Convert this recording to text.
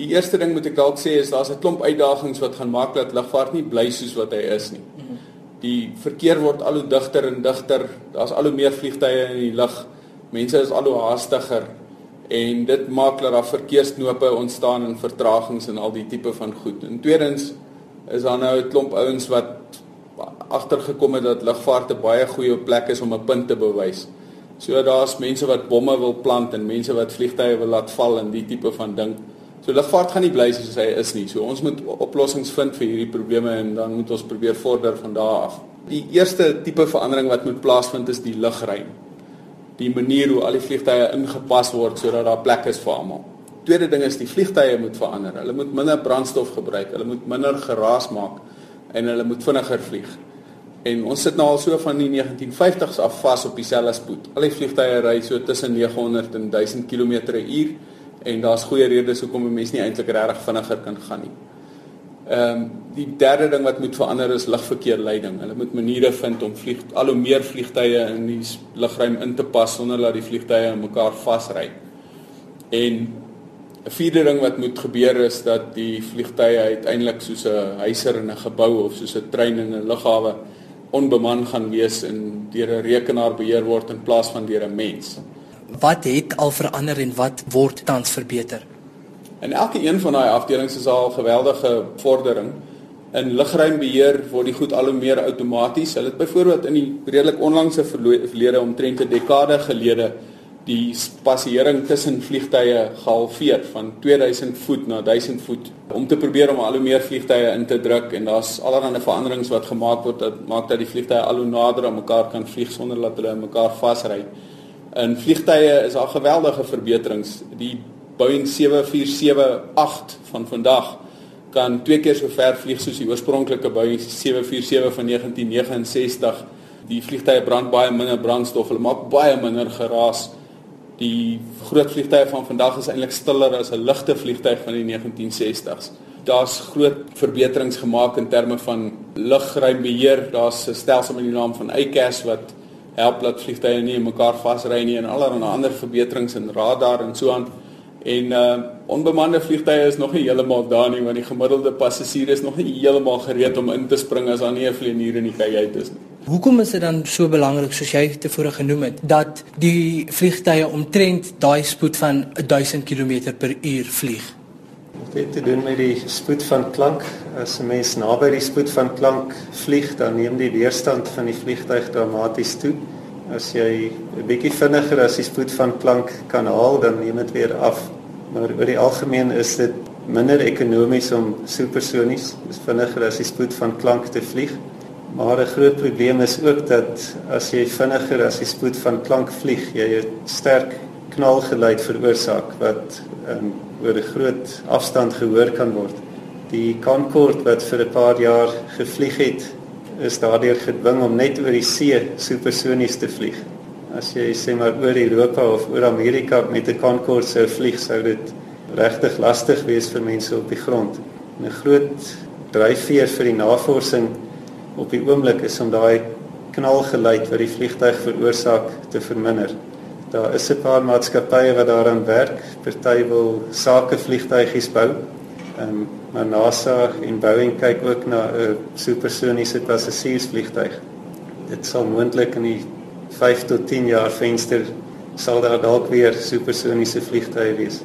Die eerste ding moet ek dalk sê is daar's 'n klomp uitdagings wat gaan maak dat lugvaart nie bly soos wat hy is nie. Die verkeer word al hoe digter en digter. Daar's al hoe meer vliegtye in die lug. Mense is al hoe haastiger en dit maak dat daar verkeersknope ontstaan en vertragings en al die tipe van goed. En tweedens is daar nou 'n klomp ouens wat agtergekom het dat lugvaart 'n baie goeie plek is om 'n punt te bewys. So daar's mense wat bomme wil plant en mense wat vliegtye wil laat val en die tipe van ding. So lugvaart gaan nie bly soos hy is nie. So ons moet oplossings vind vir hierdie probleme en dan moet ons probeer vorder van daar af. Die eerste tipe verandering wat moet plaasvind is die lugruim. Die manier hoe al die vliegtye ingepas word sodat daar plek is vir almal. Tweede ding is die vliegtye moet verander. Hulle moet minder brandstof gebruik. Hulle moet minder geraas maak en hulle moet vinniger vlieg. En ons sit nou al so van die 1950s af vas op dieselfde spoed. Al die vliegtye ry so tussen 900 en 1000 km/h en daar's goeie redes hoekom 'n mens nie eintlik regtig vinniger kan gaan nie. Ehm um, die derde ding wat moet verander is lugverkeerleiding. Hulle moet maniere vind om vlieg al hoe meer vliegtye in die lugruim in te pas sonder dat die vliegtye aan mekaar vasry. En 'n vierde ding wat moet gebeur is dat die vliegtye uiteindelik soos 'n huiser in 'n gebou of soos 'n trein in 'n lughawe onbeman gaan wees en deur 'n rekenaar beheer word in plaas van deur 'n mens. Wat het al verander en wat word tans verbeter? In elke een van daai afdelings is al geweldige vordering. In lugruimbeheer word die goed al hoe meer outomaties. Hulle het byvoorbeeld in die redelik onlangse verlede omtrent 'n dekade gelede die spasiering tussen vliegtye gehalveer van 2000 voet na 1000 voet om te probeer om al hoe meer vliegtye in te druk en daar's allerlei veranderings wat gemaak word dat maak dat die vliegtye al hoe nader aan mekaar kan vlieg sonder dat hulle mekaar vasry. In vliegtye is daar geweldige verbeterings. Die Boeing 747-8 van vandag kan twee keer so ver vlieg soos die oorspronklike Boeing 747 van 1969. Die vliegtye brand baie minder brandstof, hulle maak baie minder geraas die groot vliegtye van vandag is eintlik stiller as 'n ligte vliegtyg van die 1960s. Daar's groot verbeterings gemaak in terme van lugruimbeheer. Daar's 'n stelsel met die naam van ICAS wat help dat vliegtye nie mekaar vasry nie en allerlei ander verbeterings in radar en so aan. En uh onbemande vliegtye is nog nie heeltemal daar nie want die gemiddelde passasier is nog nie heeltemal gereed om in te spring as daar nie 'n vlieënier in die kajuit is nie. Hoekom is dit dan so belangrik soos jy tevore genoem het dat die vliegtye omtrent daai spoed van 1000 km/h vlieg? Dit te doen met die spoed van klank. As 'n mens naby die spoed van klank vlieg, dan neem die weerstand van die vliegtyg dramaties toe. As jy 'n bietjie vinniger as die spoed van klank kan haal, dan neem dit weer af. Maar oor die algemeen is dit minder ekonomies om supersonies, dis vinniger as die spoed van klank te vlieg. Maar 'n groot probleem is ook dat as jy vinniger as die spoed van klank vlieg, jy 'n sterk knalgeluid veroorsaak wat um, oor 'n groot afstand gehoor kan word. Die Concorde wat vir 'n paar jaar gevlieg het, is daardeur gedwing om net oor die see supersonies te vlieg. As jy sê maar oor Europa of oor Amerika met 'n Concorde sou vlieg, sou dit regtig lastig wees vir mense op die grond. 'n Groot dryfveer vir die navorsing op die oomblik is om daai knalgeluid wat die vliegtyg veroorsaak te verminder. Daar is 'n paar maatskappye wat daaraan werk. Party wil sake vliegtygies bou. Ehm um, maar NASA en Boeing kyk ook na 'n supersoniese passasiersvliegtyg. Dit sal moontlik in die 5 tot 10 jaar venster sal daar dalk weer supersoniese vliegtye wees.